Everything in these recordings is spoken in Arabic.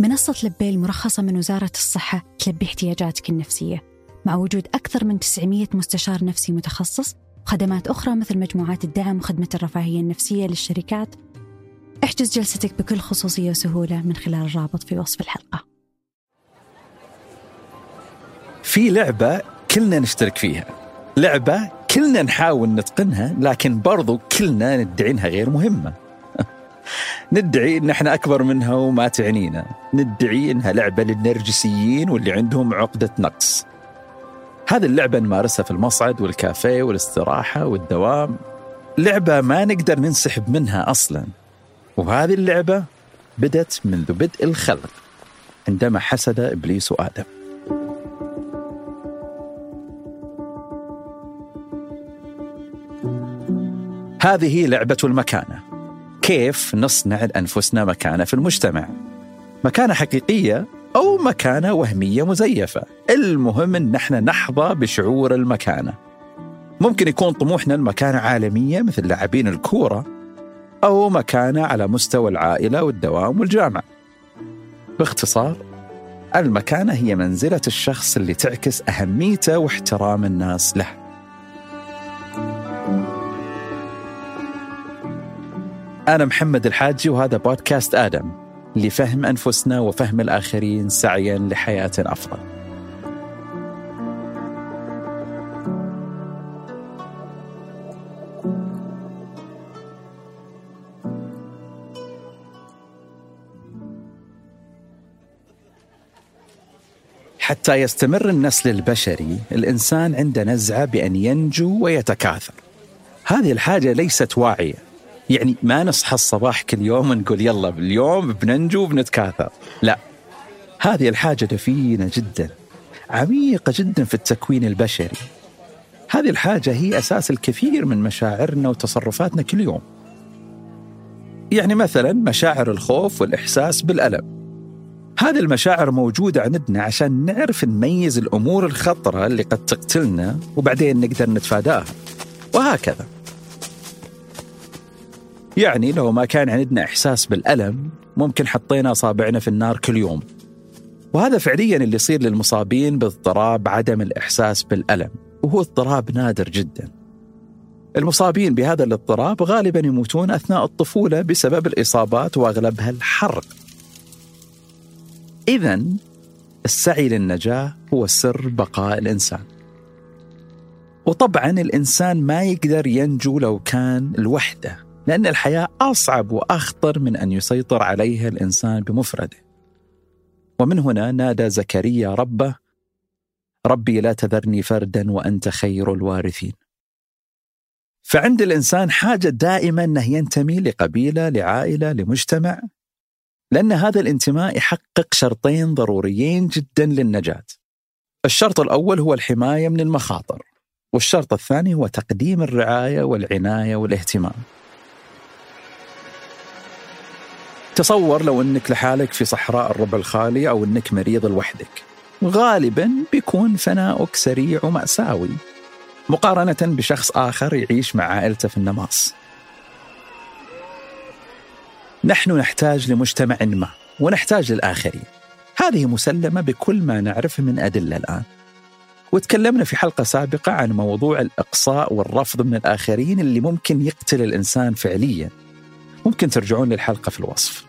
منصة لبي المرخصة من وزارة الصحة تلبي احتياجاتك النفسية. مع وجود أكثر من 900 مستشار نفسي متخصص وخدمات أخرى مثل مجموعات الدعم وخدمة الرفاهية النفسية للشركات احجز جلستك بكل خصوصية وسهولة من خلال الرابط في وصف الحلقة. في لعبة كلنا نشترك فيها. لعبة كلنا نحاول نتقنها لكن برضو كلنا ندعي انها غير مهمة. ندعي إن إحنا أكبر منها وما تعنينا. ندعي إنها لعبة للنرجسيين واللي عندهم عقدة نقص. هذه اللعبة نمارسها في المصعد والكافيه والاستراحة والدوام. لعبة ما نقدر ننسحب منها أصلا. وهذه اللعبة بدت منذ بدء الخلق عندما حسد إبليس آدم. هذه لعبة المكانة. كيف نصنع لأنفسنا مكانة في المجتمع؟ مكانة حقيقية أو مكانة وهمية مزيفة؟ المهم أن إحنا نحظى بشعور المكانة. ممكن يكون طموحنا المكانة عالمية مثل لاعبين الكورة أو مكانة على مستوى العائلة والدوام والجامعة. باختصار المكانة هي منزلة الشخص اللي تعكس أهميته واحترام الناس له. أنا محمد الحاجي وهذا بودكاست آدم لفهم أنفسنا وفهم الآخرين سعيا لحياة أفضل. حتى يستمر النسل البشري الإنسان عنده نزعة بأن ينجو ويتكاثر. هذه الحاجة ليست واعية. يعني ما نصحى الصباح كل يوم ونقول يلا اليوم بننجو وبنتكاثر. لا. هذه الحاجة دفينة جدا عميقة جدا في التكوين البشري. هذه الحاجة هي أساس الكثير من مشاعرنا وتصرفاتنا كل يوم. يعني مثلا مشاعر الخوف والإحساس بالألم. هذه المشاعر موجودة عندنا عشان نعرف نميز الأمور الخطرة اللي قد تقتلنا وبعدين نقدر نتفاداها. وهكذا. يعني لو ما كان عندنا إحساس بالألم ممكن حطينا أصابعنا في النار كل يوم. وهذا فعليا اللي يصير للمصابين باضطراب عدم الإحساس بالألم وهو اضطراب نادر جدا. المصابين بهذا الاضطراب غالبا يموتون أثناء الطفولة بسبب الإصابات وأغلبها الحرق. إذا السعي للنجاة هو سر بقاء الإنسان. وطبعا الإنسان ما يقدر ينجو لو كان لوحده. لأن الحياة أصعب وأخطر من أن يسيطر عليها الإنسان بمفرده. ومن هنا نادى زكريا ربه ربي لا تذرني فردا وأنت خير الوارثين. فعند الإنسان حاجة دائما أنه ينتمي لقبيلة لعائلة لمجتمع لأن هذا الانتماء يحقق شرطين ضروريين جدا للنجاة. الشرط الأول هو الحماية من المخاطر والشرط الثاني هو تقديم الرعاية والعناية والاهتمام. تصور لو انك لحالك في صحراء الربع الخالي أو انك مريض لوحدك. غالبا بيكون فناؤك سريع ومأساوي مقارنة بشخص آخر يعيش مع عائلته في النماص. نحن نحتاج لمجتمع ما ونحتاج للآخرين. هذه مسلمة بكل ما نعرفه من أدلة الآن. وتكلمنا في حلقة سابقة عن موضوع الإقصاء والرفض من الآخرين اللي ممكن يقتل الإنسان فعليا. ممكن ترجعون للحلقة في الوصف.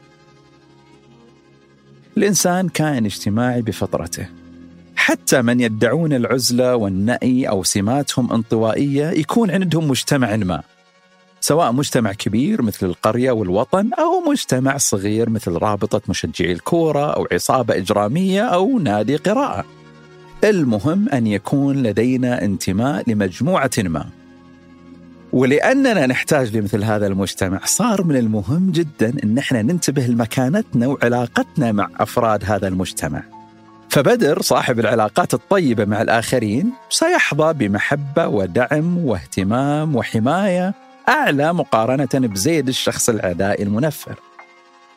الإنسان كائن اجتماعي بفطرته. حتى من يدعون العزلة والنأي أو سماتهم انطوائية يكون عندهم مجتمع ما. سواء مجتمع كبير مثل القرية والوطن أو مجتمع صغير مثل رابطة مشجعي الكورة أو عصابة إجرامية أو نادي قراءة. المهم أن يكون لدينا انتماء لمجموعة ما. ولأننا نحتاج لمثل هذا المجتمع صار من المهم جدا أن إحنا ننتبه لمكانتنا وعلاقتنا مع أفراد هذا المجتمع. فبدر صاحب العلاقات الطيبة مع الآخرين سيحظى بمحبة ودعم واهتمام وحماية أعلى مقارنة بزيد الشخص العدائي المنفر.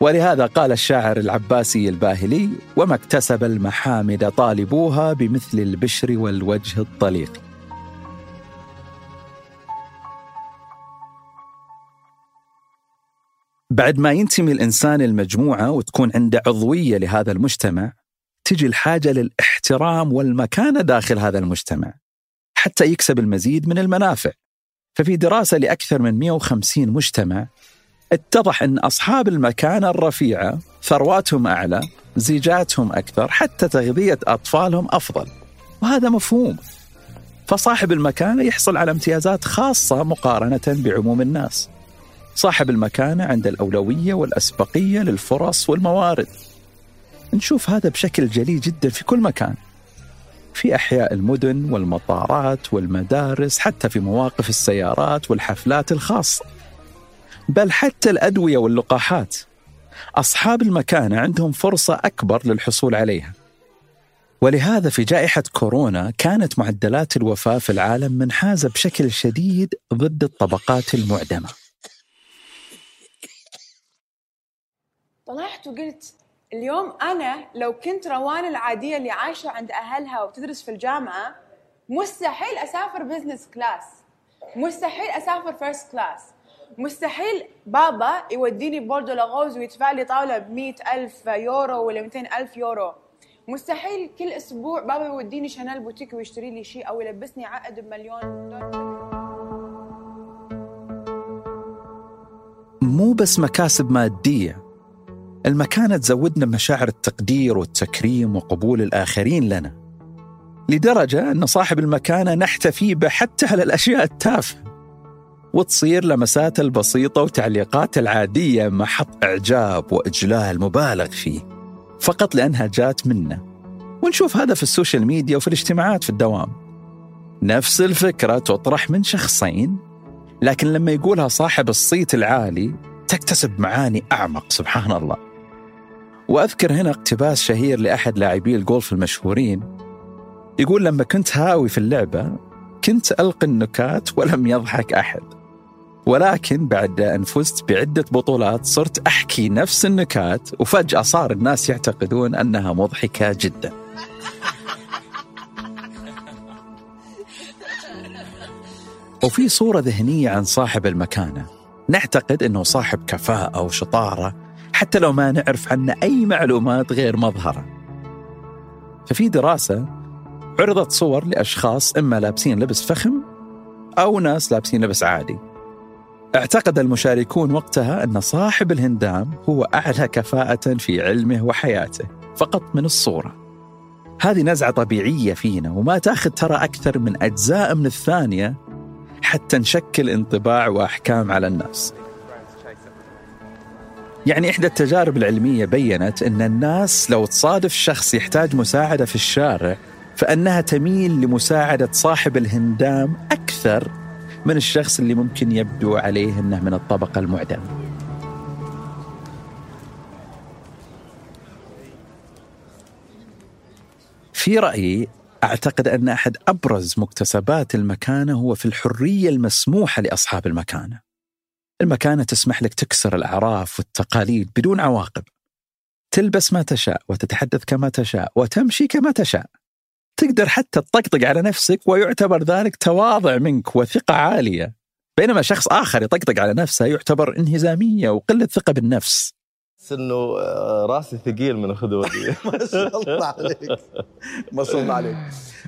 ولهذا قال الشاعر العباسي الباهلي وما اكتسب المحامد طالبوها بمثل البشر والوجه الطليق. بعد ما ينتمي الإنسان المجموعة وتكون عنده عضوية لهذا المجتمع تجي الحاجة للاحترام والمكانة داخل هذا المجتمع حتى يكسب المزيد من المنافع. ففي دراسة لأكثر من 150 مجتمع اتضح أن أصحاب المكانة الرفيعة ثرواتهم أعلى زيجاتهم أكثر حتى تغذية أطفالهم أفضل. وهذا مفهوم. فصاحب المكانة يحصل على امتيازات خاصة مقارنة بعموم الناس. صاحب المكانة عند الأولوية والأسبقية للفرص والموارد. نشوف هذا بشكل جلي جدا في كل مكان. في أحياء المدن والمطارات والمدارس حتى في مواقف السيارات والحفلات الخاصة. بل حتى الأدوية واللقاحات. أصحاب المكانة عندهم فرصة أكبر للحصول عليها. ولهذا في جائحة كورونا كانت معدلات الوفاة في العالم منحازة بشكل شديد ضد الطبقات المعدمة. طلعت وقلت اليوم أنا لو كنت روان العادية اللي عايشة عند أهلها وتدرس في الجامعة مستحيل أسافر business class مستحيل أسافر first class مستحيل بابا يوديني بوردو لاغوز ويدفع لي طاولة ب ألف يورو ولا 200 ألف يورو. مستحيل كل أسبوع بابا يوديني شانيل بوتيك ويشتري لي شيء أو يلبسني عقد بمليون دولار. مو بس مكاسب مادية المكانة تزودنا مشاعر التقدير والتكريم وقبول الآخرين لنا لدرجة أن صاحب المكانة نحتفي به حتى على الأشياء التافهة وتصير لمساته البسيطة وتعليقات العادية محط إعجاب وإجلال مبالغ فيه فقط لأنها جات منه ونشوف هذا في السوشيال ميديا وفي الاجتماعات في الدوام. نفس الفكرة تطرح من شخصين لكن لما يقولها صاحب الصيت العالي تكتسب معاني أعمق سبحان الله. وأذكر هنا اقتباس شهير لأحد لاعبي الجولف المشهورين. يقول لما كنت هاوي في اللعبة كنت ألقي النكات ولم يضحك أحد. ولكن بعد أن فزت بعدة بطولات صرت أحكي نفس النكات وفجأة صار الناس يعتقدون أنها مضحكة جدا. وفي صورة ذهنية عن صاحب المكانة نعتقد أنه صاحب كفاءة وشطارة حتى لو ما نعرف عنه أي معلومات غير مظهرة. ففي دراسة عرضت صور لأشخاص إما لابسين لبس فخم أو ناس لابسين لبس عادي. اعتقد المشاركون وقتها أن صاحب الهندام هو أعلى كفاءة في علمه وحياته فقط من الصورة. هذه نزعة طبيعية فينا وما تأخذ ترى أكثر من أجزاء من الثانية حتى نشكل انطباع وأحكام على الناس. يعني إحدى التجارب العلمية بينت أن الناس لو تصادف شخص يحتاج مساعدة في الشارع فأنها تميل لمساعدة صاحب الهندام أكثر من الشخص اللي ممكن يبدو عليه أنه من الطبقة المعدمة. في رأيي أعتقد أن أحد أبرز مكتسبات المكانة هو في الحرية المسموحة لأصحاب المكانة. المكانة تسمح لك تكسر الأعراف والتقاليد بدون عواقب. تلبس ما تشاء وتتحدث كما تشاء وتمشي كما تشاء. تقدر حتى تطقطق على نفسك ويعتبر ذلك تواضع منك وثقة عالية. بينما شخص آخر يطقطق على نفسه يعتبر انهزامية وقلة ثقة بالنفس. بس إنه آه، راسي ثقيل من الخدوه دي ما شاء الله عليك. ما شاء الله عليك.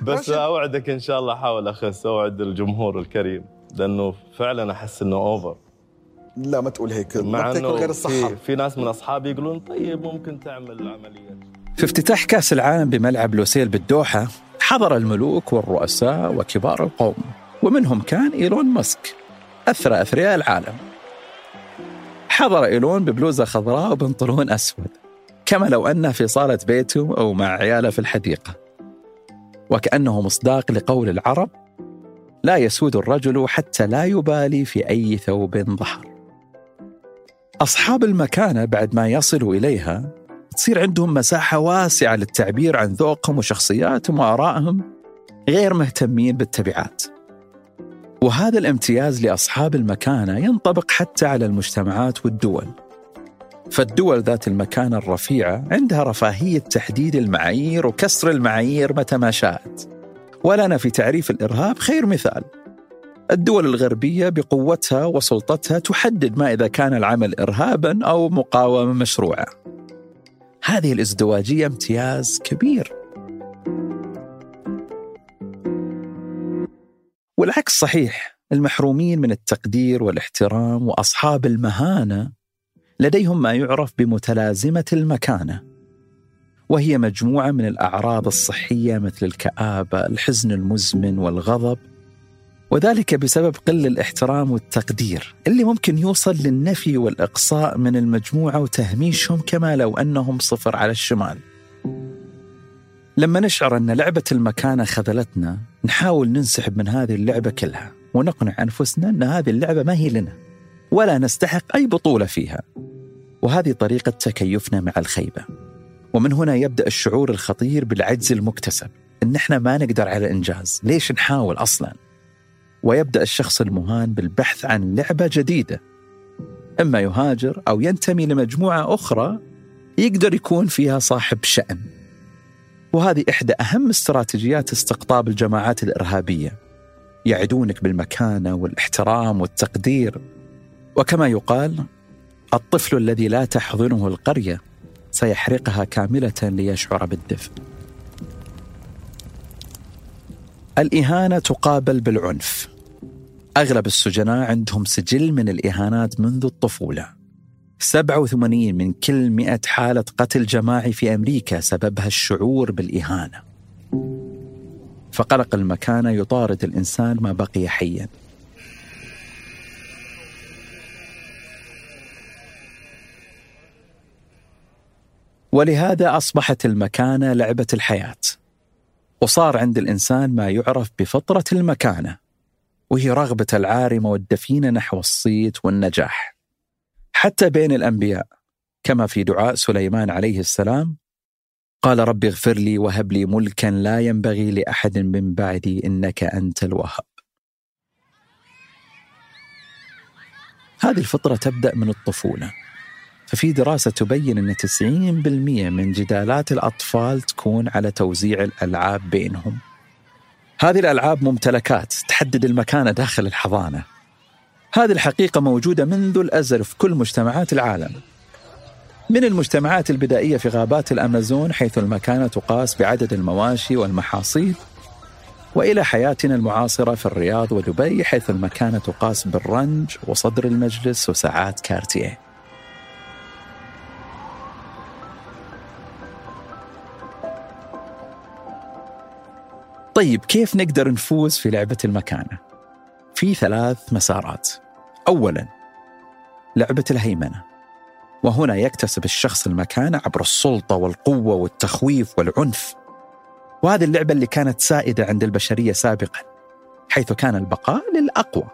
بس أوعدك إن شاء الله أحاول أخس أوعد الجمهور الكريم لأنه فعلا أحس إنه over لا ما تقول هيك مع ما إنه غير الصحة. في, في ناس من أصحابي يقولون طيب ممكن تعمل عمليه في افتتاح كأس العالم بملعب لوسيل بالدوحة حضر الملوك والرؤساء وكبار القوم ومنهم كان إيلون ماسك أثرى أثرياء العالم. حضر إيلون ببلوزة خضراء وبنطلون أسود كما لو أنه في صالة بيته أو مع عياله في الحديقة. وكأنه مصداق لقول العرب لا يسود الرجل حتى لا يبالي في أي ثوب ظهر. أصحاب المكانة بعد ما يصلوا إليها تصير عندهم مساحة واسعة للتعبير عن ذوقهم وشخصياتهم وآرائهم غير مهتمين بالتبعات. وهذا الامتياز لأصحاب المكانة ينطبق حتى على المجتمعات والدول. فالدول ذات المكانة الرفيعة عندها رفاهية تحديد المعايير وكسر المعايير متى ما شاءت. ولنا في تعريف الإرهاب خير مثال. الدول الغربية بقوتها وسلطتها تحدد ما إذا كان العمل إرهابا أو مقاومة مشروعة. هذه الازدواجية امتياز كبير. والعكس صحيح المحرومين من التقدير والاحترام وأصحاب المهانة لديهم ما يعرف بمتلازمة المكانة وهي مجموعة من الأعراض الصحية مثل الكآبة الحزن المزمن والغضب وذلك بسبب قل الاحترام والتقدير اللي ممكن يوصل للنفي والإقصاء من المجموعة وتهميشهم كما لو أنهم صفر على الشمال. لما نشعر أن لعبة المكانة خذلتنا نحاول ننسحب من هذه اللعبة كلها ونقنع أنفسنا أن هذه اللعبة ما هي لنا ولا نستحق أي بطولة فيها. وهذه طريقة تكيفنا مع الخيبة. ومن هنا يبدأ الشعور الخطير بالعجز المكتسب أن إحنا ما نقدر على الإنجاز ليش نحاول أصلا؟ ويبدأ الشخص المهان بالبحث عن لعبة جديدة. إما يهاجر أو ينتمي لمجموعة أخرى يقدر يكون فيها صاحب شأن. وهذه إحدى أهم استراتيجيات استقطاب الجماعات الإرهابية. يعدونك بالمكانة والاحترام والتقدير. وكما يقال الطفل الذي لا تحضنه القرية سيحرقها كاملة ليشعر بالدفء. الإهانة تقابل بالعنف. أغلب السجناء عندهم سجل من الإهانات منذ الطفولة. 87 من كل 100 حالة قتل جماعي في أمريكا سببها الشعور بالإهانة. فقلق المكانة يطارد الإنسان ما بقي حيا. ولهذا أصبحت المكانة لعبة الحياة. وصار عند الإنسان ما يعرف بفطرة المكانة وهي رغبة العارمة والدفينة نحو الصيت والنجاح حتى بين الأنبياء كما في دعاء سليمان عليه السلام قال رب اغفر لي وهب لي ملكا لا ينبغي لأحد من بعدي إنك أنت الوهاب. هذه الفطرة تبدأ من الطفولة. ففي دراسة تبين أن 90% من جدالات الأطفال تكون على توزيع الألعاب بينهم. هذه الألعاب ممتلكات تحدد المكانه داخل الحضانة هذه الحقيقة موجودة منذ الأزل في كل مجتمعات العالم من المجتمعات البدائية في غابات الأمازون حيث المكانة تقاس بعدد المواشي والمحاصيل وإلى حياتنا المعاصرة في الرياض ودبي حيث المكانه تقاس بالرنج وصدر المجلس وساعات كارتيه. طيب كيف نقدر نفوز في لعبة المكانة؟ في ثلاث مسارات. اولا لعبة الهيمنة وهنا يكتسب الشخص المكانه عبر السلطة والقوة والتخويف والعنف وهذه اللعبة اللي كانت سائدة عند البشرية سابقا حيث كان البقاء للأقوى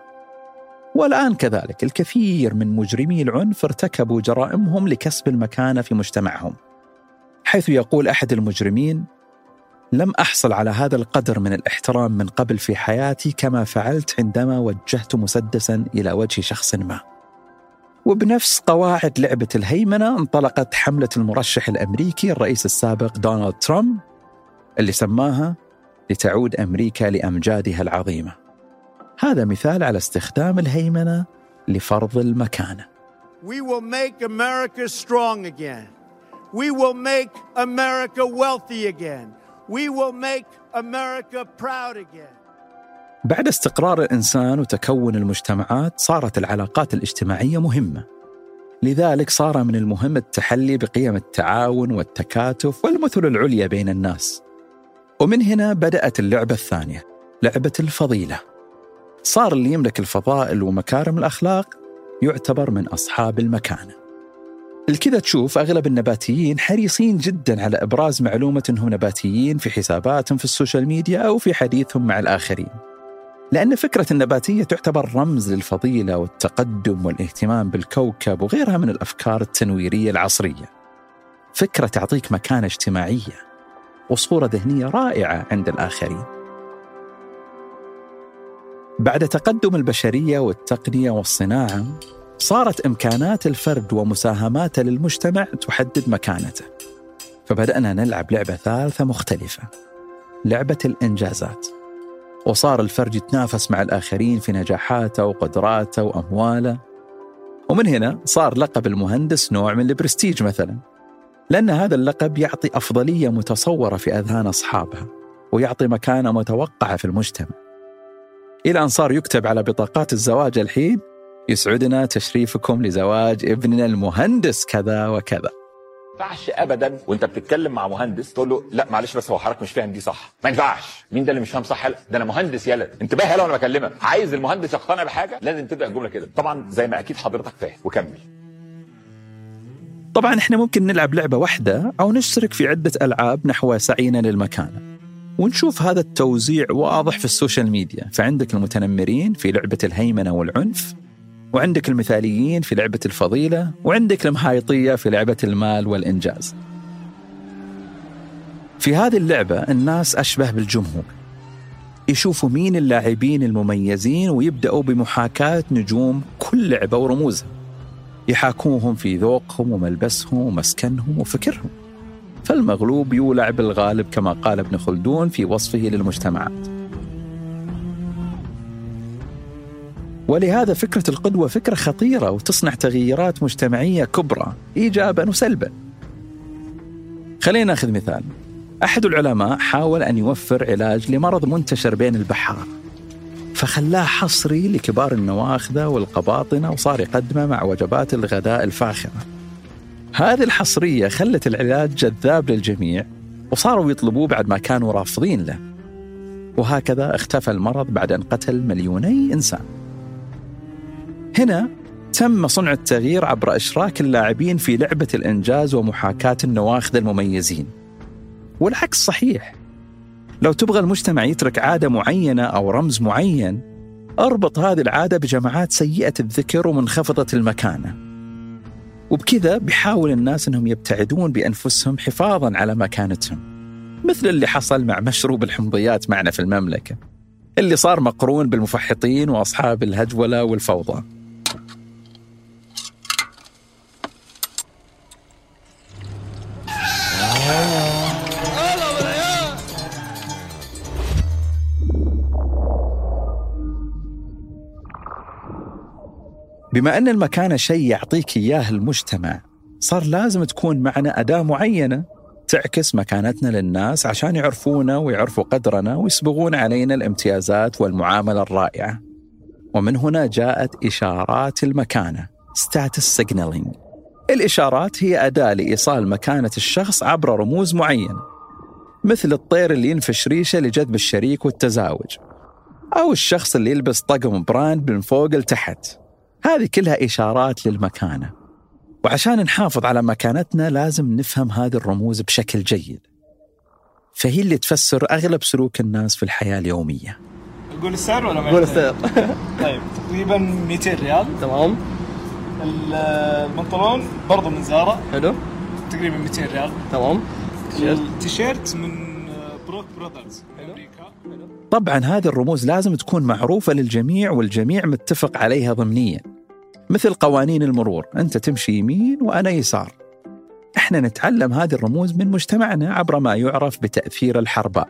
والآن كذلك الكثير من مجرمي العنف ارتكبوا جرائمهم لكسب المكانة في مجتمعهم حيث يقول أحد المجرمين لم أحصل على هذا القدر من الاحترام من قبل في حياتي كما فعلت عندما وجهت مسدسا إلى وجه شخص ما. وبنفس قواعد لعبة الهيمنة انطلقت حملة المرشح الأمريكي الرئيس السابق دونالد ترامب اللي سماها لتعود أمريكا لأمجادها العظيمة. هذا مثال على استخدام الهيمنة لفرض المكانه. We will make America strong again. We will make America wealthy again. We will make America proud again. بعد استقرار الإنسان وتكون المجتمعات صارت العلاقات الاجتماعية مهمة. لذلك صار من المهم التحلي بقيم التعاون والتكاتف والمثل العليا بين الناس. ومن هنا بدأت اللعبة الثانية، لعبة الفضيلة. صار اللي يملك الفضائل ومكارم الأخلاق يعتبر من أصحاب المكانة. الكذا تشوف أغلب النباتيين حريصين جدا على إبراز معلومة إنهم نباتيين في حساباتهم في ال social media أو في حديثهم مع الآخرين. لأن فكرة النباتية تعتبر رمز للفضيلة والتقدم والاهتمام بالكوكب وغيرها من الأفكار التنويرية العصرية. فكرة تعطيك مكانة اجتماعية وصورة ذهنية رائعة عند الآخرين. بعد تقدم البشرية والتقنية والصناعة صارت إمكانات الفرد ومساهماته للمجتمع تحدد مكانته. فبدأنا نلعب لعبة ثالثة مختلفة لعبة الإنجازات. وصار الفرد يتنافس مع الآخرين في نجاحاته وقدراته وأمواله. ومن هنا صار لقب المهندس نوع من البرستيج مثلا لأن هذا اللقب يعطي أفضلية متصورة في أذهان أصحابها ويعطي مكانة متوقعة في المجتمع. إلى أن صار يكتب على بطاقات الزواج الحين يسعدنا تشريفكم لزواج ابننا المهندس كذا وكذا. ينفعش ابدا وأنت بتتكلم مع مهندس تقول له لا معلش بس هو حضرتك مش فاهم دي صح. ما ينفعش. مين ده اللي مش فاهم صح؟ يلا ده أنا مهندس يلا انتبه يلا وأنا بكلمك. عايز المهندس يقتنع بحاجة؟ لازم تبدأ الجملة كده. طبعا زي ما أكيد حضرتك فاهم. وكمل. طبعا إحنا ممكن نلعب لعبة واحدة أو نشترك في عدة ألعاب نحو سعينا للمكانة ونشوف هذا التوزيع واضح في السوشيال ميديا. فعندك المتنمرين في لعبة الهيمنة والعنف. وعندك المثاليين في لعبة الفضيلة وعندك المحايطية في لعبة المال والإنجاز. في هذه اللعبة الناس أشبه بالجمهور. يشوفوا مين اللاعبين المميزين ويبدأوا بمحاكاة نجوم كل لعبة ورموزها. يحاكوهم في ذوقهم وملبسهم ومسكنهم وفكرهم. فالمغلوب يولع بالغالب كما قال ابن خلدون في وصفه للمجتمعات. ولهذا فكرة القدوة فكرة خطيرة وتصنع تغييرات مجتمعية كبرى إيجابا وسلبا. خلينا نأخذ مثال. أحد العلماء حاول أن يوفر علاج لمرض منتشر بين البحار فخلاه حصري لكبار النواخذة والقباطنة وصار يقدمه مع وجبات الغداء الفاخرة. هذه الحصرية خلت العلاج جذاب للجميع وصاروا يطلبوه بعد ما كانوا رافضين له. وهكذا اختفى المرض بعد أن قتل مليوني إنسان. هنا تم صنع التغيير عبر إشراك اللاعبين في لعبة الإنجاز ومحاكاة النواخذ المميزين. والعكس صحيح. لو تبغى المجتمع يترك عادة معينة أو رمز معين أربط هذه العادة بجماعات سيئة الذكر ومنخفضة المكانة. وبكذا بيحاول الناس أنهم يبتعدون بأنفسهم حفاظا على مكانتهم مثل اللي حصل مع مشروب الحمضيات معنا في المملكة اللي صار مقرون بالمفحطين وأصحاب الهجولة والفوضى. بما أن المكانة شيء يعطيك إياه المجتمع صار لازم تكون معنا أداة معينة تعكس مكانتنا للناس عشان يعرفونا ويعرفوا قدرنا ويسبغون علينا الامتيازات والمعاملة الرائعة. ومن هنا جاءت إشارات المكانة status signaling. الإشارات هي أداة لإيصال مكانة الشخص عبر رموز معينة مثل الطير اللي ينفش ريشة لجذب الشريك والتزاوج أو الشخص اللي يلبس طقم brand من فوق لتحت. هذه كلها إشارات للمكانة. وعشان نحافظ على مكانتنا لازم نفهم هذه الرموز بشكل جيد. فهي اللي تفسر أغلب سلوك الناس في الحياة اليومية. نقول السعر ولا ما قول؟ السعر. طيب تقريبا 200 ريال. تمام. ال- البنطلون برضه من زارا حلو. تقريبا 200 ريال. تمام. تيشيرت. التيشيرت من بروك براذرز في أمريكا. طبعا هذه الرموز لازم تكون معروفة للجميع والجميع متفق عليها ضمنيا. مثل قوانين المرور أنت تمشي يمين وأنا يسار. إحنا نتعلم هذه الرموز من مجتمعنا عبر ما يعرف بتأثير الحرباء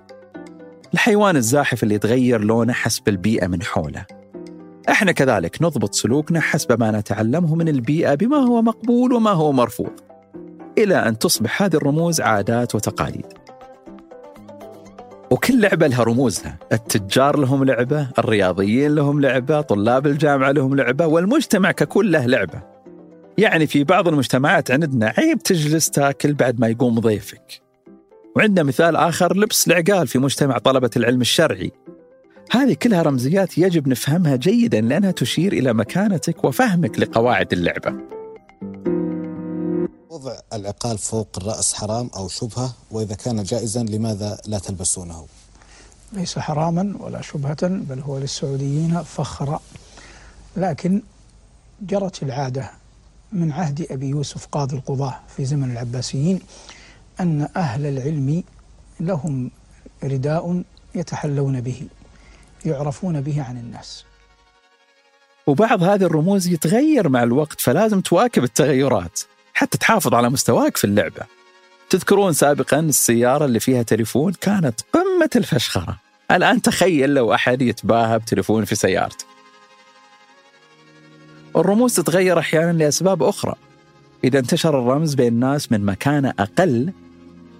الحيوان الزاحف اللي يتغير لونه حسب البيئة من حوله. إحنا كذلك نضبط سلوكنا حسب ما نتعلمه من البيئة بما هو مقبول وما هو مرفوض. إلى أن تصبح هذه الرموز عادات وتقاليد. وكل لعبة لها رموزها. التجار لهم لعبة الرياضيين لهم لعبة طلاب الجامعة لهم لعبة والمجتمع ككل له لعبة. يعني في بعض المجتمعات عندنا عيب تجلس تاكل بعد ما يقوم ضيفك. وعندنا مثال آخر لبس العقال في مجتمع طلبة العلم الشرعي. هذه كلها رمزيات يجب نفهمها جيدا لأنها تشير إلى مكانتك وفهمك لقواعد اللعبة. وضع العقال فوق الرأس حرام أو شبهة؟ وإذا كان جائزا لماذا لا تلبسونه؟ ليس حراما ولا شبهة بل هو للسعوديين فخرا لكن جرت العادة من عهد أبي يوسف قاضي القضاة في زمن العباسيين أن أهل العلم لهم رداء يتحلون به يعرفون به عن الناس. وبعض هذه الرموز يتغير مع الوقت فلازم تواكب التغيرات. حتى تحافظ على مستواك في اللعبة. تذكرون سابقا السيارة اللي فيها تليفون كانت قمة الفشخرة. الآن تخيل لو أحد يتباهى بتليفون في سيارته. الرموز تتغير أحيانا لأسباب أخرى. إذا انتشر الرمز بين الناس من مكانة أقل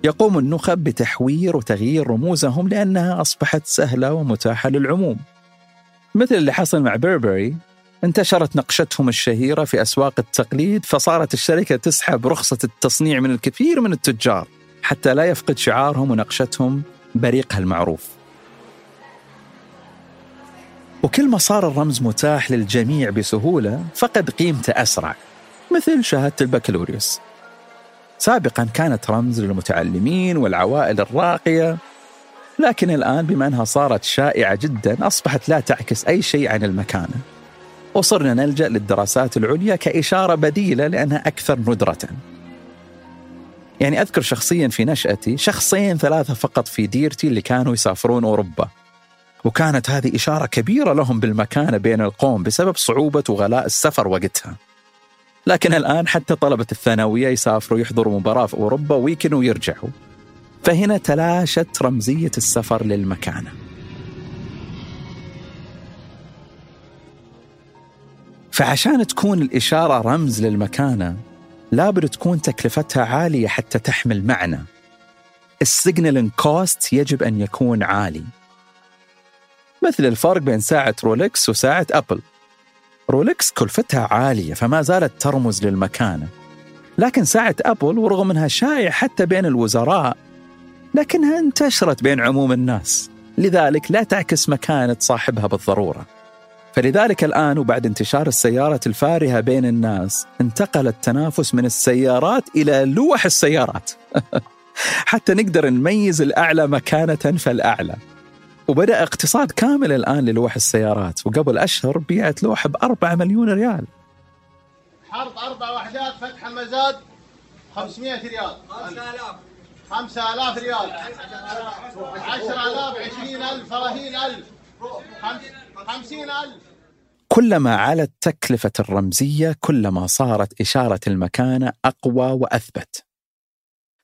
يقوم النخب بتحوير وتغيير رموزهم لأنها أصبحت سهلة ومتاحة للعموم. مثل اللي حصل مع بيربري انتشرت نقشتهم الشهيرة في أسواق التقليد فصارت الشركة تسحب رخصة التصنيع من الكثير من التجار حتى لا يفقد شعارهم ونقشتهم بريقها المعروف. وكل ما صار الرمز متاح للجميع بسهولة فقد قيمته أسرع مثل شهادة البكالوريوس. سابقا كانت رمز للمتعلمين والعوائل الراقية لكن الآن بما أنها صارت شائعة جدا أصبحت لا تعكس أي شيء عن المكانة. وصرنا نلجأ للدراسات العليا كإشارة بديلة لأنها أكثر ندرة. يعني أذكر شخصيا في نشأتي شخصين ثلاثة فقط في ديرتي اللي كانوا يسافرون أوروبا. وكانت هذه إشارة كبيرة لهم بالمكانة بين القوم بسبب صعوبة وغلاء السفر وقتها. لكن الآن حتى طلبة الثانوية يسافروا يحضروا مباراة في أوروبا ويكن ويرجعوا فهنا تلاشت رمزية السفر للمكانة فعشان تكون الإشارة رمز للمكانة لابد تكون تكلفتها عالية حتى تحمل معنى. ال signaling cost يجب أن يكون عالي. مثل الفرق بين ساعة رولكس وساعة أبل. رولكس كلفتها عالية فما زالت ترمز للمكانة. لكن ساعة أبل ورغم أنها شائعة حتى بين الوزراء لكنها انتشرت بين عموم الناس. لذلك لا تعكس مكانة صاحبها بالضرورة. فلذلك الآن وبعد انتشار السيارة الفارهة بين الناس انتقل التنافس من السيارات إلى لوح السيارات. حتى نقدر نميز الأعلى مكانة فالأعلى. وبدأ اقتصاد كامل الآن للوح السيارات وقبل أشهر بيعت لوحة بأربعة مليون ريال. حرب أربع وحدات فتح مزاد 500 ريال. 5000 5000 ريال. 10000 20000 30000 50000 كلما علت تكلفة الرمزية كلما صارت إشارة المكانة أقوى وأثبت.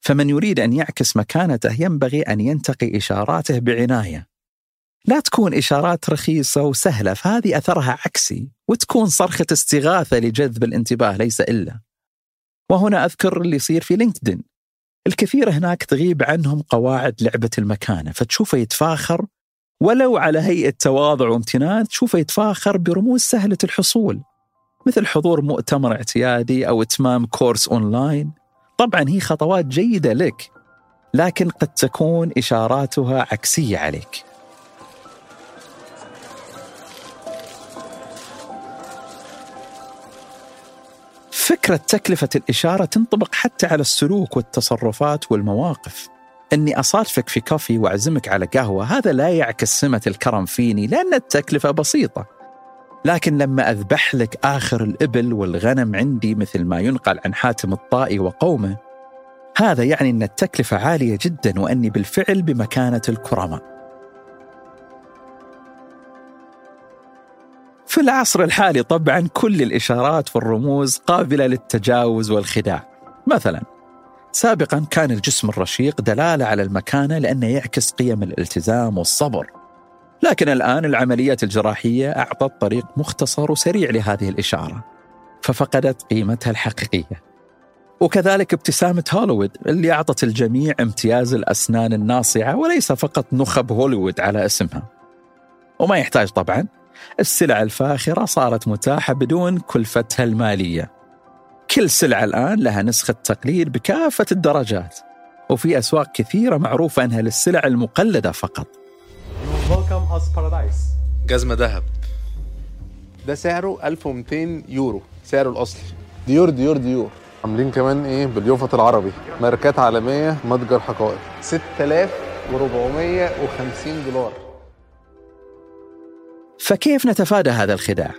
فمن يريد أن يعكس مكانته ينبغي أن ينتقي إشاراته بعناية. لا تكون إشارات رخيصة وسهلة فهذه أثرها عكسي وتكون صرخة استغاثة لجذب الانتباه ليس إلا. وهنا أذكر اللي يصير في LinkedIn. الكثير هناك تغيب عنهم قواعد لعبة المكانة فتشوفه يتفاخر ولو على هيئة تواضع وامتنان تشوفه يتفاخر برموز سهلة الحصول مثل حضور مؤتمر اعتيادي أو إتمام course online. طبعا هي خطوات جيدة لك لكن قد تكون إشاراتها عكسية عليك. فكرة تكلفة الإشارة تنطبق حتى على السلوك والتصرفات والمواقف. أني أصادفك في كافي وأعزمك على قهوة. هذا لا يعكس سمة الكرم فيني لأن التكلفة بسيطة. لكن لما أذبح لك آخر الإبل والغنم عندي مثل ما ينقل عن حاتم الطائي وقومه هذا يعني أن التكلفة عالية جدا وأني بالفعل بمكانة الكرماء. في العصر الحالي طبعا كل الإشارات والرموز قابلة للتجاوز والخداع. مثلا سابقا كان الجسم الرشيق دلالة على المكانة لأنه يعكس قيم الالتزام والصبر. لكن الآن العمليات الجراحية أعطت طريق مختصر وسريع لهذه الإشارة ففقدت قيمتها الحقيقية. وكذلك ابتسامة هوليوود اللي أعطت الجميع امتياز الأسنان الناصعة وليس فقط نخب هوليوود على اسمها. وما يحتاج طبعا السلع الفاخرة صارت متاحة بدون كلفتها المالية. كل سلعة الآن لها نسخة تقليد بكافة الدرجات وفي أسواق كثيرة معروفة أنها للسلع المقلدة فقط. جزمة ذهب. ده سعره 1200 يورو سعره الأصلي Dior Dior Dior. عاملين كمان إيه؟ باليوفط العربي. ماركات عالمية متجر حقائق. 6450 دولار. فكيف نتفادى هذا الخداع؟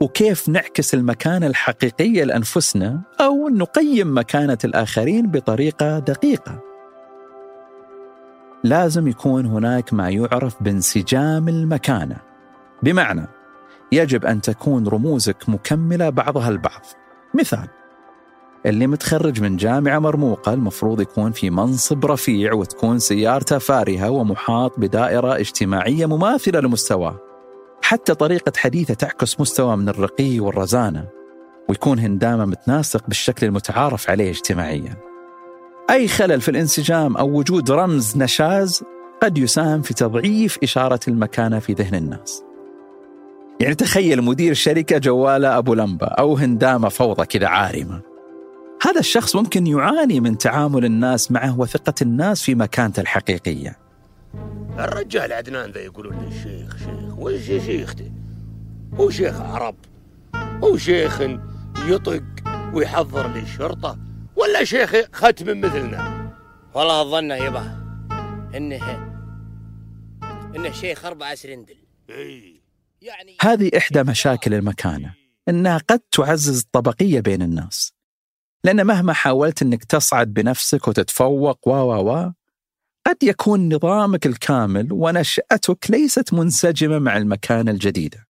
وكيف نعكس المكانة الحقيقية لأنفسنا أو نقيم مكانة الآخرين بطريقة دقيقة؟ لازم يكون هناك ما يعرف بانسجام المكانة. بمعنى يجب أن تكون رموزك مكملة بعضها البعض. مثال اللي متخرج من جامعة مرموقة المفروض يكون في منصب رفيع وتكون سيارته فارهة ومحاط بدائرة اجتماعية مماثلة لمستواه. حتى طريقة حديثة تعكس مستوى من الرقي والرزانة ويكون هندامة متناسق بالشكل المتعارف عليه اجتماعيا. أي خلل في الانسجام أو وجود رمز نشاز قد يساهم في تضعيف إشارة المكانة في ذهن الناس. يعني تخيل مدير شركة جواله أبو لمبة أو هندامة فوضى كذا عارمة. هذا الشخص ممكن يعاني من تعامل الناس معه وثقة الناس في مكانته الحقيقية. الرجال عدنان ذا يقولون لي شيخ شيخ وش شيخته هو شيخ عرب هو شيخ يطق ويحضر للشرطة ولا شيخ ختم مثلنا؟ والله الظن يبا إنه إنه شيخ اربعة سرندل إي. يعني هذه إحدى مشاكل المكانة إنها قد تعزز الطبقية بين الناس. لأن مهما حاولت أنك تصعد بنفسك وتتفوق و و و قد يكون نظامك الكامل ونشأتك ليست منسجمة مع المكانة الجديدة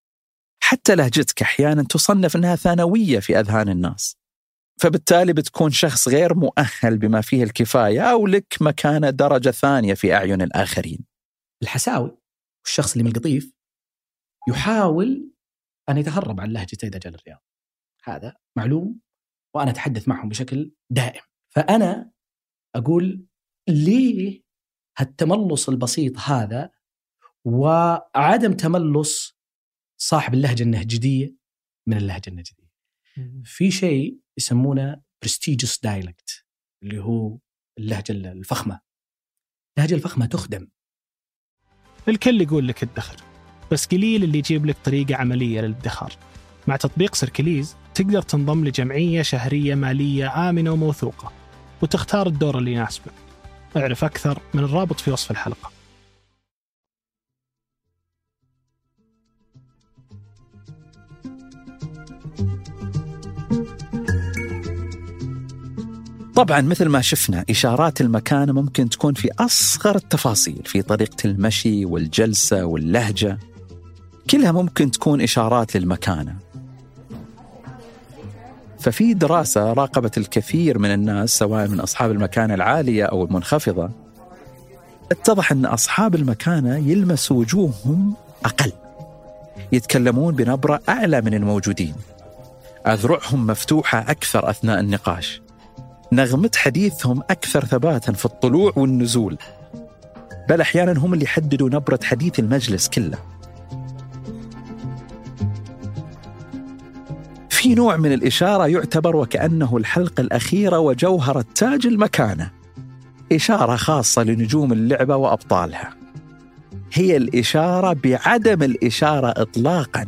حتى لهجتك أحيانا تصنف أنها ثانوية في أذهان الناس. فبالتالي بتكون شخص غير مؤهل بما فيه الكفاية أو لك مكانة درجة ثانية في أعين الآخرين. الحساوي والشخص اللي من القطيف يحاول أن يتهرب عن لهجته إذا جاء الرياض هذا معلوم وأنا أتحدث معهم بشكل دائم. فأنا أقول ليه هالتملص البسيط هذا وعدم تملص صاحب اللهجة النهجدية من اللهجة النجدية في شيء يسمونه prestigious dialect اللي هو اللهجة الفخمة. اللهجة الفخمة تخدم. الكل يقول لك ادخر بس قليل اللي يجيب لك طريقة عملية للادخار. مع تطبيق سيركليز تقدر تنضم لجمعية شهرية مالية آمنة وموثوقة وتختار الدور اللي يناسبك. أعرف أكثر من الرابط في وصف الحلقة. طبعا مثل ما شفنا إشارات المكانة ممكن تكون في أصغر التفاصيل في طريقة المشي والجلسة واللهجة. كلها ممكن تكون إشارات للمكانة ففي دراسة راقبت الكثير من الناس سواء من أصحاب المكانة العالية أو المنخفضة اتضح أن أصحاب المكانة يلمس وجوههم أقل يتكلمون بنبرة أعلى من الموجودين. أذرعهم مفتوحة أكثر أثناء النقاش. نغمة حديثهم أكثر ثباتا في الطلوع والنزول. بل أحيانا هم اللي يحددوا نبرة حديث المجلس كله. في نوع من الإشارة يعتبر وكأنه الحلقة الأخيرة وجوهرة تاج المكانة. إشارة خاصة لنجوم اللعبة وأبطالها. هي الإشارة بعدم الإشارة إطلاقا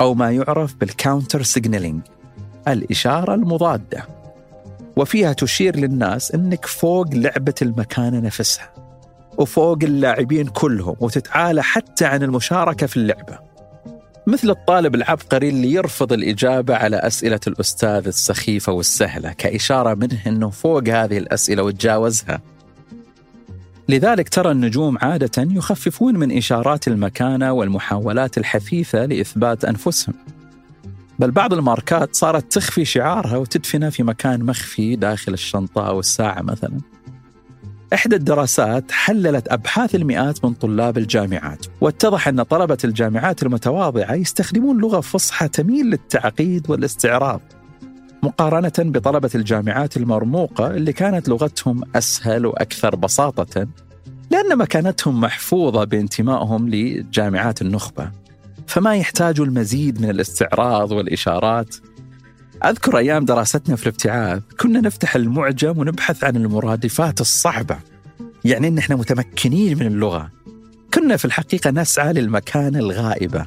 أو ما يعرف بال counter signaling الإشارة المضادة. وفيها تشير للناس أنك فوق لعبة المكانة نفسها وفوق اللاعبين كلهم وتتعالى حتى عن المشاركة في اللعبة. مثل الطالب العبقري اللي يرفض الإجابة على أسئلة الأستاذ السخيفة والسهلة كإشارة منه أنه فوق هذه الأسئلة وتجاوزها. لذلك ترى النجوم عادة يخففون من إشارات المكانة والمحاولات الحثيثة لإثبات أنفسهم. بل بعض الماركات صارت تخفي شعارها وتدفنه في مكان مخفي داخل الشنطة أو الساعة مثلا. إحدى الدراسات حللت أبحاث المئات من طلاب الجامعات واتضح أن طلبة الجامعات المتواضعة يستخدمون لغة فصحى تميل للتعقيد والاستعراض مقارنة بطلبة الجامعات المرموقة اللي كانت لغتهم أسهل وأكثر بساطة لأن مكانتهم محفوظة بانتمائهم لجامعات النخبة فما يحتاجوا المزيد من الاستعراض والإشارات أذكر أيام دراستنا في الابتعاث كنا نفتح المعجم ونبحث عن المرادفات الصعبة يعني أن إحنا متمكنين من اللغة كنا في الحقيقة نسعى للمكانة الغائبة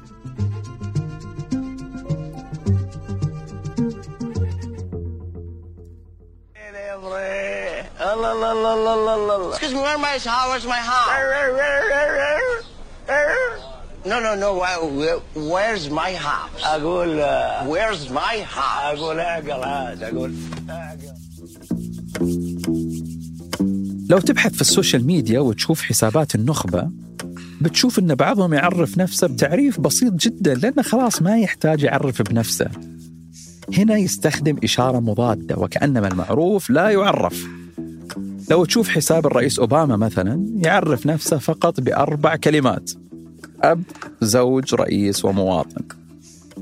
الله الله الله الله الله الله Excuse me, where's my house? Where's my house? No, no, no. where- Where's my house? أقول Where's my house? أقول اعقل عاد أقول لو تبحث في السوشيال ميديا وتشوف حسابات النخبة بتشوف أن بعضهم يعرف نفسه بتعريف بسيط جدا لأنه خلاص ما يحتاج يعرف بنفسه هنا يستخدم إشارة مضادة وكأنما المعروف لا يعرف لو تشوف حساب الرئيس أوباما مثلا يعرف نفسه فقط بأربع كلمات أب زوج رئيس ومواطن.